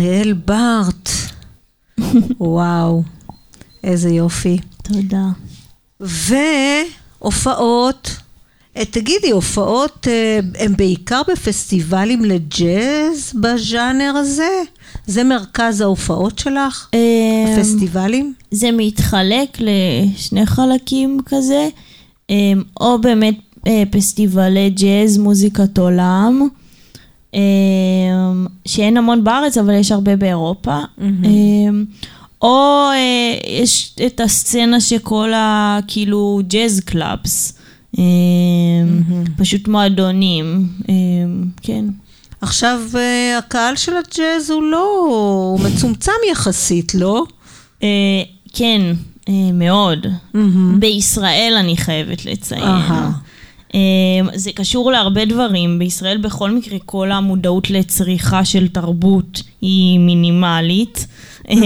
אריאל בארט. וואו, איזה יופי. תודה. והופעות, אה, תגידי, הופעות אה, הן בעיקר בפסטיבלים לג'אז בז'אנר הזה? זה מרכז ההופעות שלך? אמ, פסטיבלים? זה מתחלק לשני חלקים כזה, או באמת אה, פסטיבלי ג'אז, מוזיקת עולם, שאין המון בארץ, אבל יש הרבה באירופה. אמ, או אה, יש את הסצנה שכל ה... כאילו ג'אז קלאבס. פשוט מועדונים, אמ, כן. עכשיו, אה, הקהל של הג'אז הוא לא... הוא מצומצם יחסית, לא? אה, כן, מאוד. בישראל אני חייבת לציין. אה, זה קשור להרבה דברים. בישראל בכל מקרה כל המודעות לצריכה של תרבות היא מינימלית. אה,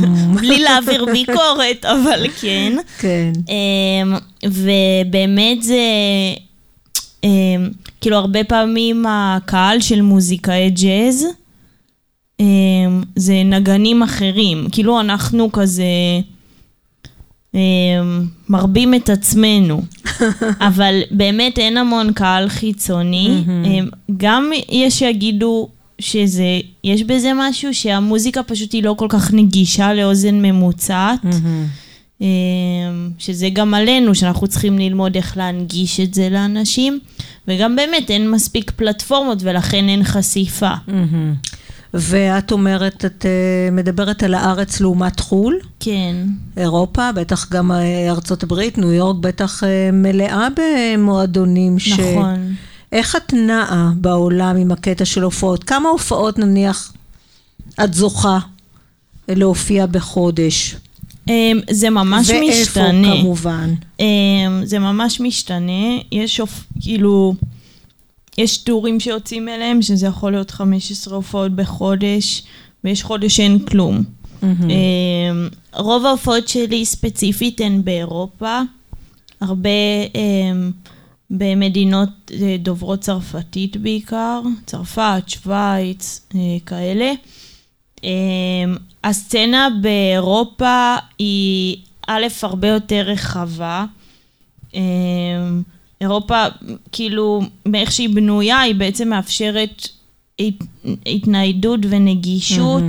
בלי להעביר ביקורת, אבל כן. כן. אמ, ובאמת זה, אמ, כאילו הרבה פעמים הקהל של מוזיקאי ג'אז אמ, זה נגנים אחרים, כאילו אנחנו כזה אמ, מרבים את עצמנו, אבל באמת אין המון קהל חיצוני, אמ, גם יש שיגידו שזה, יש בזה משהו שהמוזיקה פשוט היא לא כל כך נגישה לאוזן ממוצעת. אמ, שזה גם עלינו, שאנחנו צריכים ללמוד איך להנגיש את זה לאנשים, וגם באמת אין מספיק פלטפורמות ולכן אין חשיפה. ואת אומרת, את אה, מדברת על הארץ לעומת חו"ל, כן. אירופה, בטח גם אה, ארצות הברית, ניו יורק בטח אה, מלאה במועדונים ש... נכון. איך את נעה בעולם עם הקטע של הופעות? כמה הופעות נניח את זוכה להופיע בחודש? אמ, זה ממש משתנה. ואיפה כמובן? אמ, זה ממש משתנה. יש. כאילו... יש טורים שיוצאים אליהם, שזה יכול להיות 15 הופעות בחודש, ויש חודש שאין כלום. אמ, רוב ההופעות שלי ספציפית הן באירופה, הרבה אמ, במדינות אה, דוברות צרפתית בעיקר, צרפת, שווייץ, אה, כאלה. אמ, הסצנה באירופה היא א', הרבה יותר רחבה. אמ, אירופה, כאילו, מאיך שהיא בנויה, היא בעצם מאפשרת הת- התניידות ונגישות,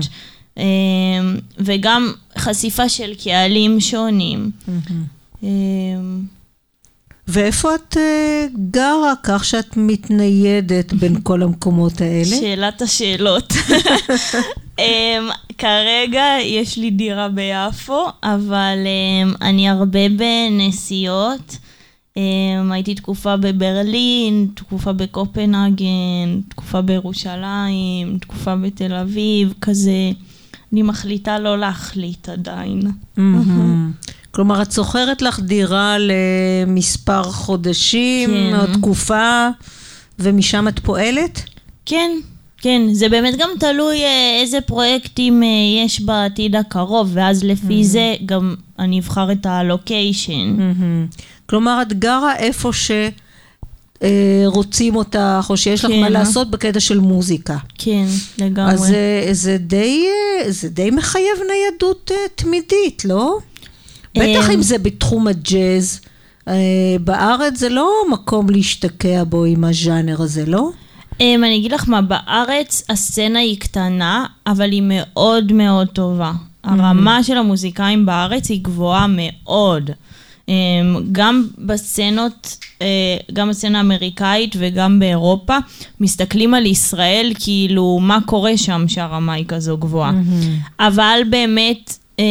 אמ, וגם חשיפה של קהלים שונים. אמ, ואיפה את אה, גרה כך שאת מתניידת בין כל המקומות האלה? שאלת השאלות. um, כרגע יש לי דירה ביפו, אבל אני הרבה בנסיעות. Um, הייתי תקופה בברלין, תקופה בקופנהגן, תקופה בירושלים, תקופה בתל אביב, כזה. אני מחליטה לא להחליט עדיין. כלומר, את שוכרת לך דירה למספר חודשים, כן. או תקופה, ומשם את פועלת? כן, כן, זה באמת גם תלוי אה, איזה פרויקטים אה, יש בעתיד הקרוב, ואז לפי זה גם אני אבחר את הלוקיישן. מהמם. כלומר, את גרה איפה שרוצים אותך, או שיש לך כן. מה לעשות בקטע של מוזיקה. כן, לגמרי. אז זה, זה, די, אה, זה די מחייב ניידות אה, תמידית, לא? בטח אמ. אם זה בתחום הג'אז. אה, בארץ זה לא מקום להשתקע בו עם הז'אנר הזה, לא? Um, אני אגיד לך מה, בארץ הסצנה היא קטנה, אבל היא מאוד מאוד טובה. הרמה של המוזיקאים בארץ היא גבוהה מאוד. Um, גם בסצנות, uh, גם בסצנה האמריקאית וגם באירופה, מסתכלים על ישראל כאילו מה קורה שם שהרמה היא כזו גבוהה. אבל באמת, um,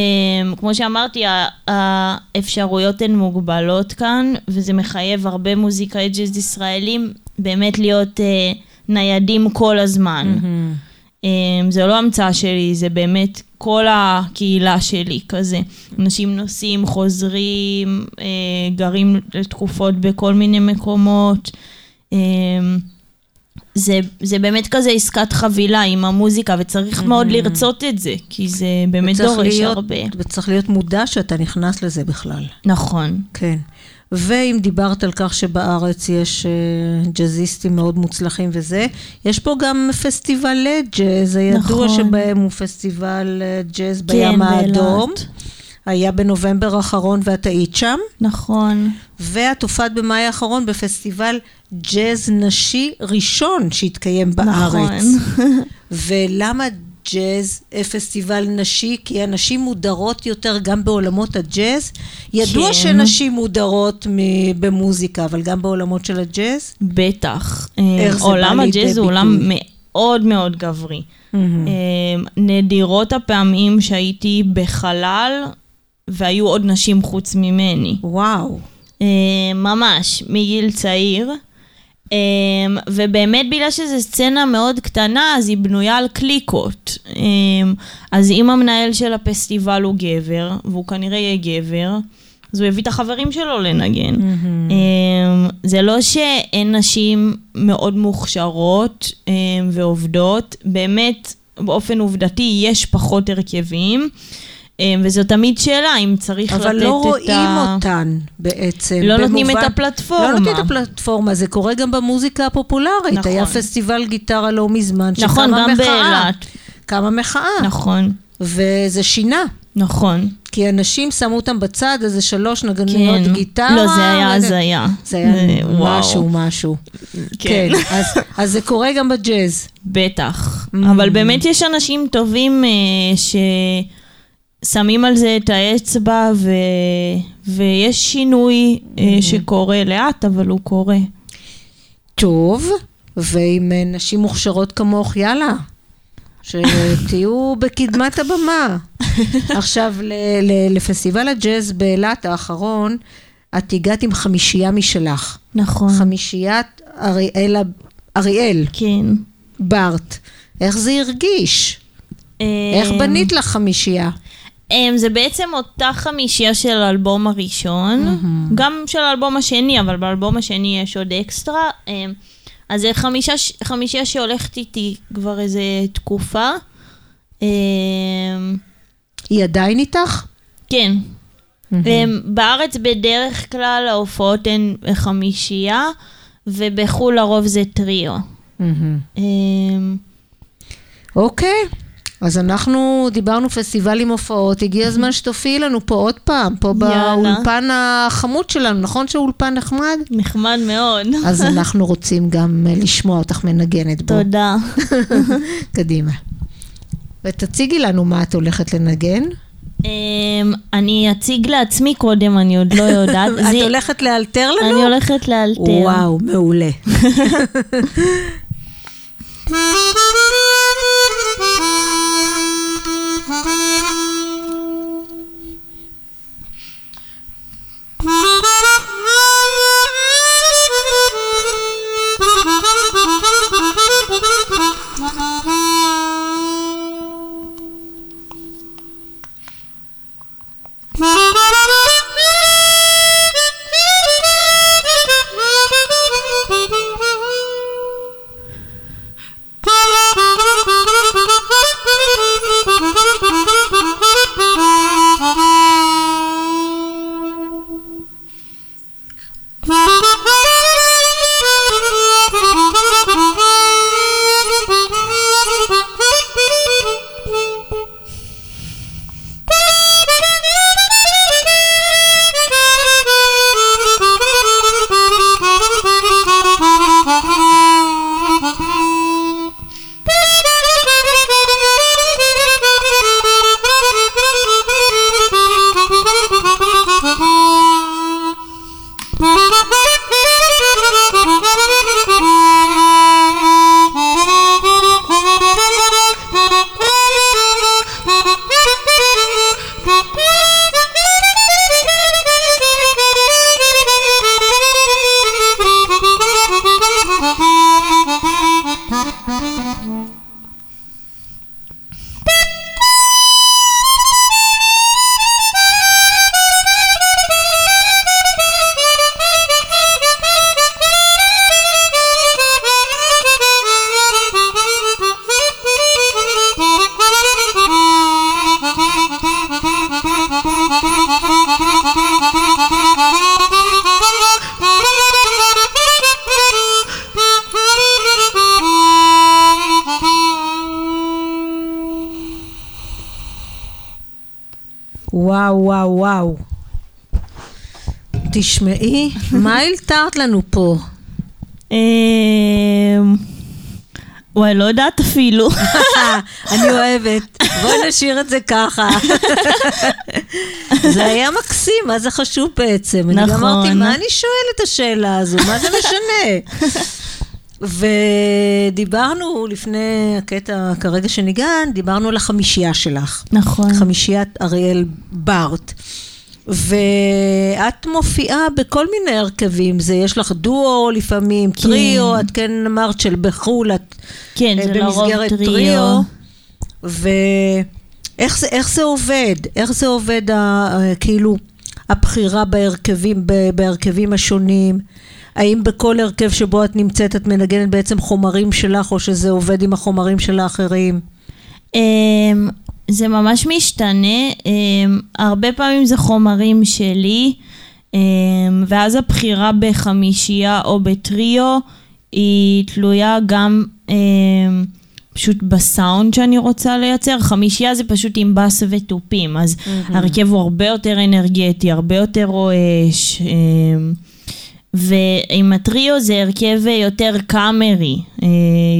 כמו שאמרתי, האפשרויות הן מוגבלות כאן, וזה מחייב הרבה מוזיקאי ג'אז ישראלים באמת להיות uh, ניידים כל הזמן. Um, זה לא המצאה שלי, זה באמת כל הקהילה שלי כזה. אנשים נוסעים, חוזרים, uh, גרים לתקופות בכל מיני מקומות. Um, זה, זה באמת כזה עסקת חבילה עם המוזיקה, וצריך מאוד לרצות את זה, כי זה באמת דורש להיות- הרבה. וצריך להיות מודע שאתה נכנס לזה בכלל. נכון. כן. ואם דיברת על כך שבארץ יש אה, ג'אזיסטים מאוד מוצלחים וזה, יש פה גם פסטיבל ג'אז, הידוע נכון. שבהם הוא פסטיבל אה, ג'אז כן, בים האדום. היה בנובמבר האחרון ואת היית שם, נכון. ואת הופעת במאי האחרון בפסטיבל ג'אז נשי ראשון שהתקיים בארץ. נכון. ולמה ג'אז אה, פסטיבל נשי? כי הנשים מודרות יותר גם בעולמות הג'אז. ידוע כן. שנשים מודרות מ- במוזיקה, אבל גם בעולמות של הג'אז? בטח. איך זה עולם הג'אז הוא עולם? מאוד מאוד גברי. אה, נדירות הפעמים שהייתי בחלל, והיו עוד נשים חוץ ממני. וואו. אה, ממש, מגיל צעיר. אה, ובאמת בגלל שזו סצנה מאוד קטנה, אז היא בנויה על קליקות. אה, אז אם המנהל של הפסטיבל הוא גבר, והוא כנראה יהיה גבר, אז הוא הביא את החברים שלו לנגן. אה, זה לא שאין נשים מאוד מוכשרות ועובדות, באמת, באופן עובדתי, יש פחות הרכבים. אה, וזו תמיד שאלה אם צריך לתת את ה... אבל לא רואים אותן בעצם. לא נותנים את במובן- הפלטפורמה. לא נותנים את הפלטפורמה, זה קורה גם במוזיקה הפופולרית. נכון. היה פסטיבל גיטרה לא מזמן, נכון, שקמה גם מחאה. באילת. קמה מחאה. נכון, וזה שינה. נכון. כי אנשים שמו אותם בצד, איזה שלוש נגניות כן. גיטרה. לא, זה היה הזיה. זה היה וואו. משהו, משהו. כן. כן, אז, אז זה קורה גם בג'אז. בטח. Mm. אבל באמת יש אנשים טובים אה, ששמים על זה את האצבע, ו... ויש שינוי Mm. שקורה לאט, אבל הוא קורה. טוב, ועם אה, נשים מוכשרות כמוך, יאללה. שתהיו בקדמת הבמה. עכשיו, ל- ל- לפסטיבל הג'אז באילת האחרון, את הגעת עם חמישייה משלך. נכון. חמישיית אריאל, אריאל כן. בארט. איך זה הרגיש? איך אה, בנית לך חמישייה? אמ, זה בעצם אותה חמישייה של האלבום הראשון, גם של האלבום השני, אבל באלבום השני יש עוד אקסטרה. אמ, אז זה חמישה, חמישייה שהולכת איתי כבר איזה תקופה. אמ, היא עדיין איתך? כן. אמ, בארץ בדרך כלל ההופעות הן חמישייה, ובחו"ל לרוב זה טריו. אוקיי. אז אנחנו דיברנו פסטיבל עם הופעות, הגיע הזמן שתופיעי לנו פה עוד פעם, פה יאללה. באולפן החמוד שלנו, נכון שאולפן נחמד? נחמד מאוד. אז אנחנו רוצים גם אה, לשמוע אותך מנגנת בו. תודה. קדימה. ותציגי לנו מה את הולכת לנגן. אמ, אני אציג לעצמי קודם, אני עוד לא יודעת. את הולכת לאלתר לנו? אני הולכת לאלתר. וואו, מעולה. וואו, וואו, וואו. תשמעי, מה הלתרת לנו פה? אמ, וואי, לא יודעת אפילו. אני אוהבת. בואי נשאיר את זה ככה. זה היה מקסים, מה זה חשוב בעצם? אני גם נכון. אמרתי, מה אני שואלת השאלה הזו? מה זה משנה? ודיברנו לפני הקטע כרגע שניגן, דיברנו על החמישייה שלך. נכון. חמישיית אריאל בארט. ואת מופיעה בכל מיני הרכבים, זה יש לך דואו לפעמים, כן. טריו, את כן אמרת של בחו"ל, את כן, אה, זה לרוב במסגרת טריו. ואיך זה, איך זה עובד? איך זה עובד, ה, ה- כאילו, הבחירה בהרכבים, בהרכבים השונים? האם בכל הרכב שבו את נמצאת את מנגנת בעצם חומרים שלך, או שזה עובד עם החומרים של האחרים? אמ, זה ממש משתנה, אמ, הרבה פעמים זה חומרים שלי, אמ, ואז הבחירה בחמישייה או בטריו היא תלויה גם פשוט בסאונד שאני רוצה לייצר. חמישייה זה פשוט עם בס ותופים, אז הרכב הוא הרבה יותר אנרגטי, הרבה יותר רועש. ועם הטריו זה הרכב יותר קאמרי, אה,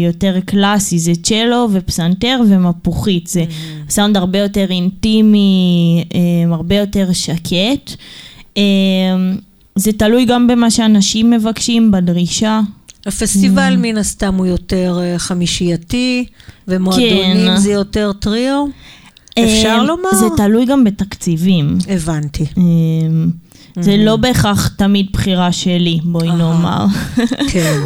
יותר קלאסי, זה צ'לו ופסנתר ומפוחית, זה סאונד הרבה יותר אינטימי, אה, הרבה יותר שקט. אה, זה תלוי גם במה שאנשים מבקשים, בדרישה. הפסטיבל מן הסתם הוא יותר חמישייתי, ומועדונים כן. זה יותר טריו? אפשר לומר? זה תלוי גם בתקציבים. הבנתי. אה, זה לא בהכרח תמיד בחירה שלי, בואי. נאמר. כן.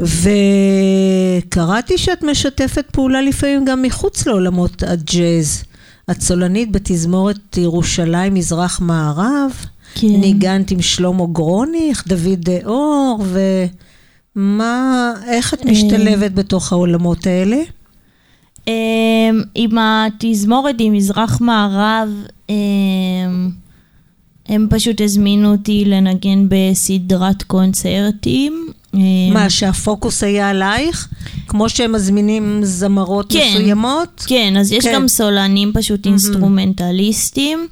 וקראתי שאת משתפת פעולה לפעמים גם מחוץ לעולמות הג'אז. את סולנית בתזמורת ירושלים מזרח-מערב, כן. ניגנת עם שלמה גרוניך, דוד אור, ומה, איך את משתלבת בתוך העולמות האלה? אמ, עם התזמורת, עם מזרח מערב, אמ, הם פשוט הזמינו אותי לנגן בסדרת קונצרטים. אמ, מה, שהפוקוס היה עלייך? כמו שהם מזמינים זמרות כן. מסוימות? כן, אז יש כן. גם סולנים פשוט אינסטרומנטליסטים.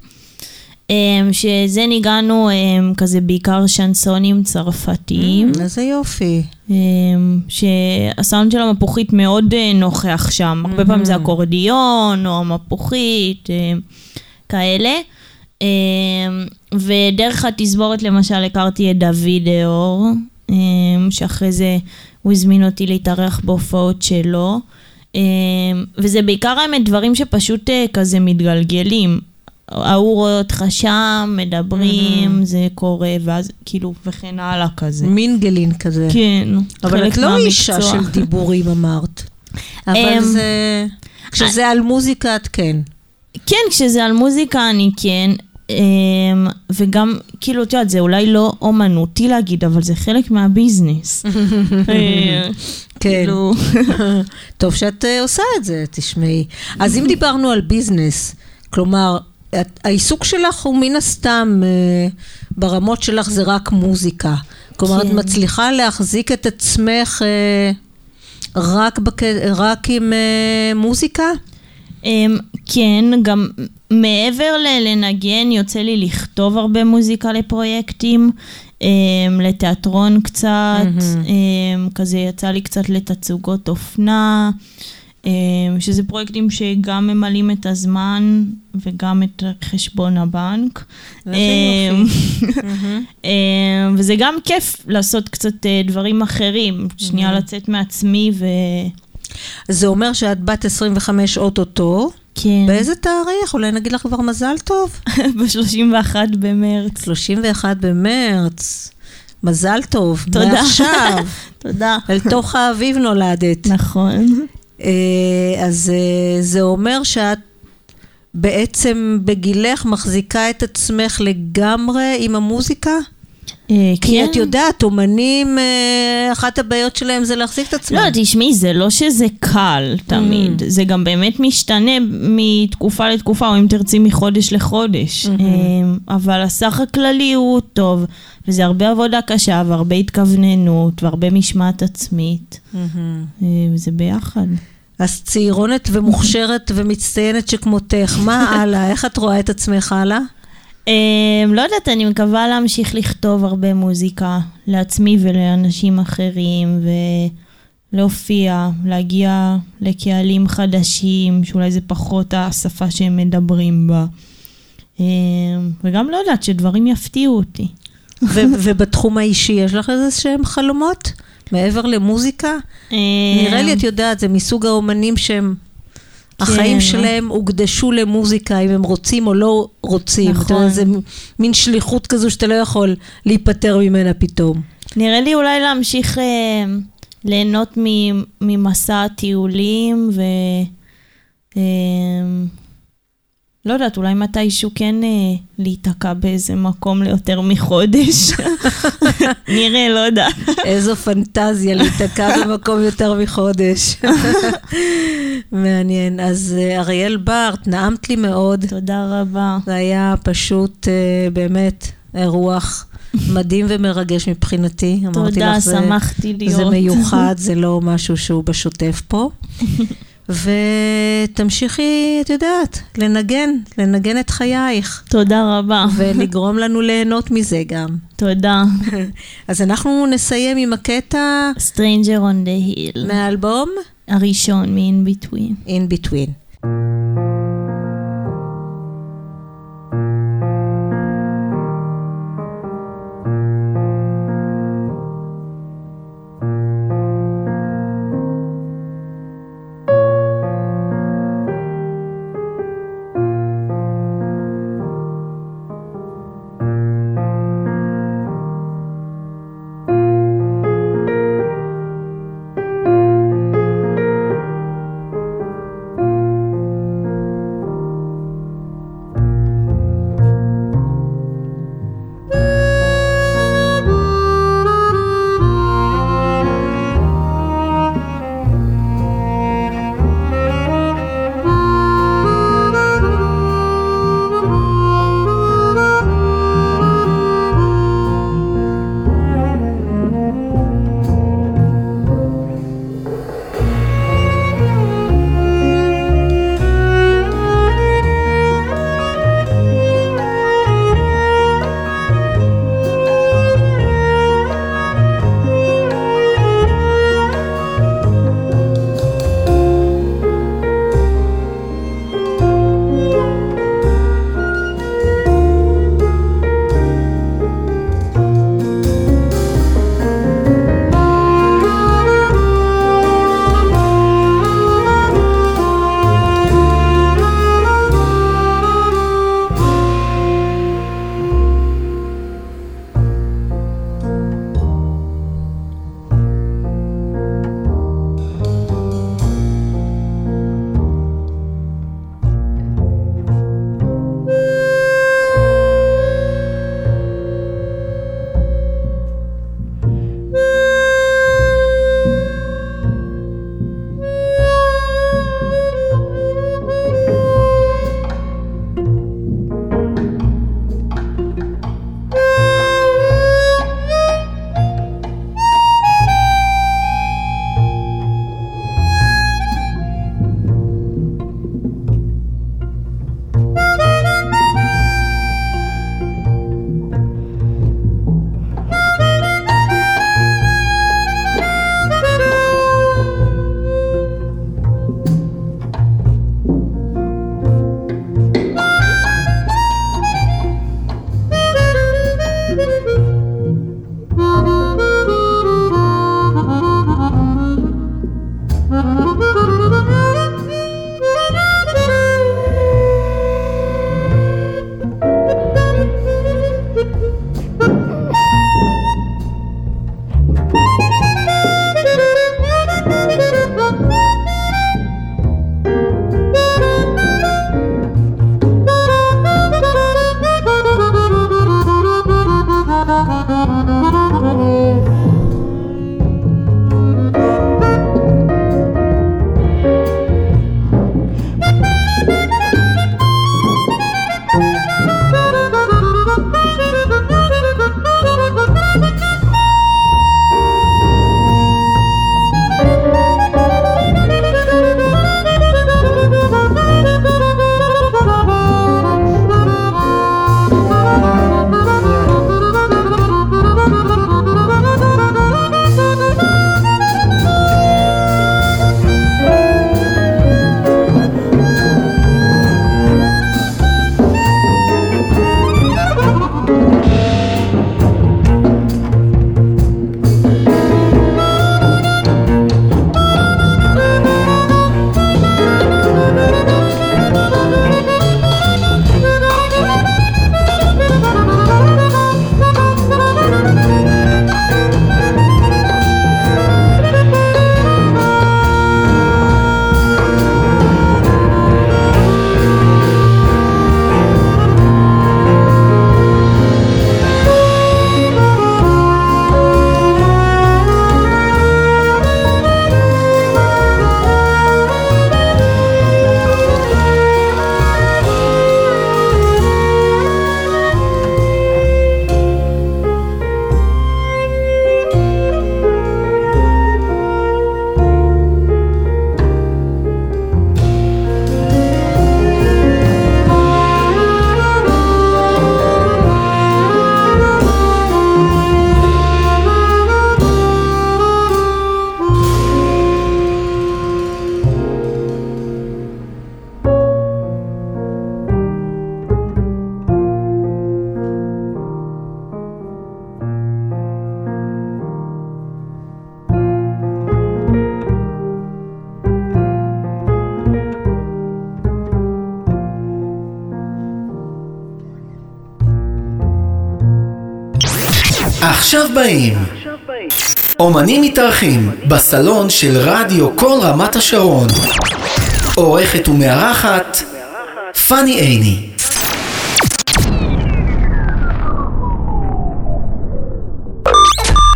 אמ, שזה ניגנו אמ, כזה בעיקר שנסונים צרפתיים. איזה יופי. שהסאונד של המפוחית מאוד אה, נוכח שם. הרבה פעמים זה אקורדיון או המפוחית, כאלה. אמ, ודרך התזמורת למשל הכרתי את דוד אור, אמ, שאחרי זה הוא הזמין אותי להתארח בהופעות שלו. אמ, וזה בעיקר האמת דברים שפשוט אה, כזה מתגלגלים. ההוא רואה אותך שם, מדברים, זה קורה, ואז כאילו, וכן הלאה כזה. מינגלין כזה. כן, אבל את לא אישה. של דיבורים אמרת. אבל זה... כשזה על מוזיקה את כן. כן, כשזה על מוזיקה אני כן, אמ, וגם, כאילו, את יודעת, זה אולי לא אומנותי להגיד, אבל זה חלק מהביזנס. אה, כן. כאילו, טוב שאת אה, עושה את זה, תשמעי. אז אם דיברנו על ביזנס, כלומר, העיסוק שלך הוא מן הסתם, אה, ברמות שלך זה רק מוזיקה. כלומר, את כן. מצליחה להחזיק את עצמך רק, בק... רק עם מוזיקה? כן, גם מעבר ללנגן, יוצא לי לכתוב הרבה מוזיקה לפרויקטים, אמ, לתיאטרון קצת, אמ, כזה יצא לי קצת לתצוגות אופנה, אמ, שזה פרויקטים שגם ממלאים את הזמן וגם את חשבון הבנק. איזה אמ, אמ, וזה גם כיף לעשות קצת אה, דברים אחרים, שנייה לצאת מעצמי ו... זה אומר שאת בת 25 אוטוטו. כן. באיזה תאריך? אולי נגיד לך כבר מזל טוב? ב-31 במרץ. 31 במרץ. מזל טוב. תודה. מעכשיו. תודה. אל תוך האביב נולדת. נכון. אה, אז אה, זה אומר שאת בעצם בגילך מחזיקה את עצמך לגמרי עם המוזיקה? אה, כי כן. את יודעת, אומנים, אה, אחת הבעיות שלהם זה להחזיק את עצמם. לא, תשמעי, זה לא שזה קל תמיד, Mm. זה גם באמת משתנה מתקופה לתקופה, או אם תרצי מחודש לחודש. Mm-hmm. אה, אבל הסך הכללי הוא טוב, וזה הרבה עבודה קשה, והרבה התכווננות, והרבה משמעת עצמית. אה, וזה ביחד. אז צעירונת ומוכשרת ומצטיינת שכמותך, מה הלאה? איך את רואה את עצמך הלאה? Um, לא יודעת, אני מקווה להמשיך לכתוב הרבה מוזיקה לעצמי ולאנשים אחרים, ולהופיע, להגיע לקהלים חדשים, שאולי זה פחות השפה שהם מדברים בה. Um, וגם לא יודעת, שדברים יפתיעו אותי. ו- ובתחום האישי, יש לך איזה שהם חלומות? מעבר למוזיקה? נראה לי, את יודעת, זה מסוג האומנים שהם... החיים שלהם הוקדשו למוזיקה, אם הם רוצים או לא רוצים. נכון. נכון. זה מין שליחות כזו שאתה לא יכול להיפטר ממנה פתאום. נראה לי אולי להמשיך אה, ליהנות ממסע הטיולים ו... אה, לא יודעת, אולי מתישהו כן אה, להיתקע באיזה מקום ליותר מחודש. נראה, לא יודעת. איזו פנטזיה להיתקע במקום יותר מחודש. מעניין. אז אה, אריאל בארט, נעמת לי מאוד. תודה רבה. זה היה פשוט אה, באמת אירוח מדהים ומרגש מבחינתי. אמרתי תודה, לך, זה- שמחתי להיות. זה מיוחד, זה לא משהו שהוא בשוטף פה. ותמשיכי, את יודעת, לנגן, לנגן את חייך, תודה רבה. ולגרום לנו ליהנות מזה גם. תודה. אז אנחנו נסיים עם הקטע Stranger on the Hill. מהאלבום הראשון מ-In Between. In Between. מתארחים בסלון של רדיו כל רמת השרון. עורכת ומארחת פאני עיני.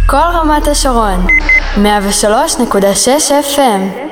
כל רמת השרון, 103.6 FM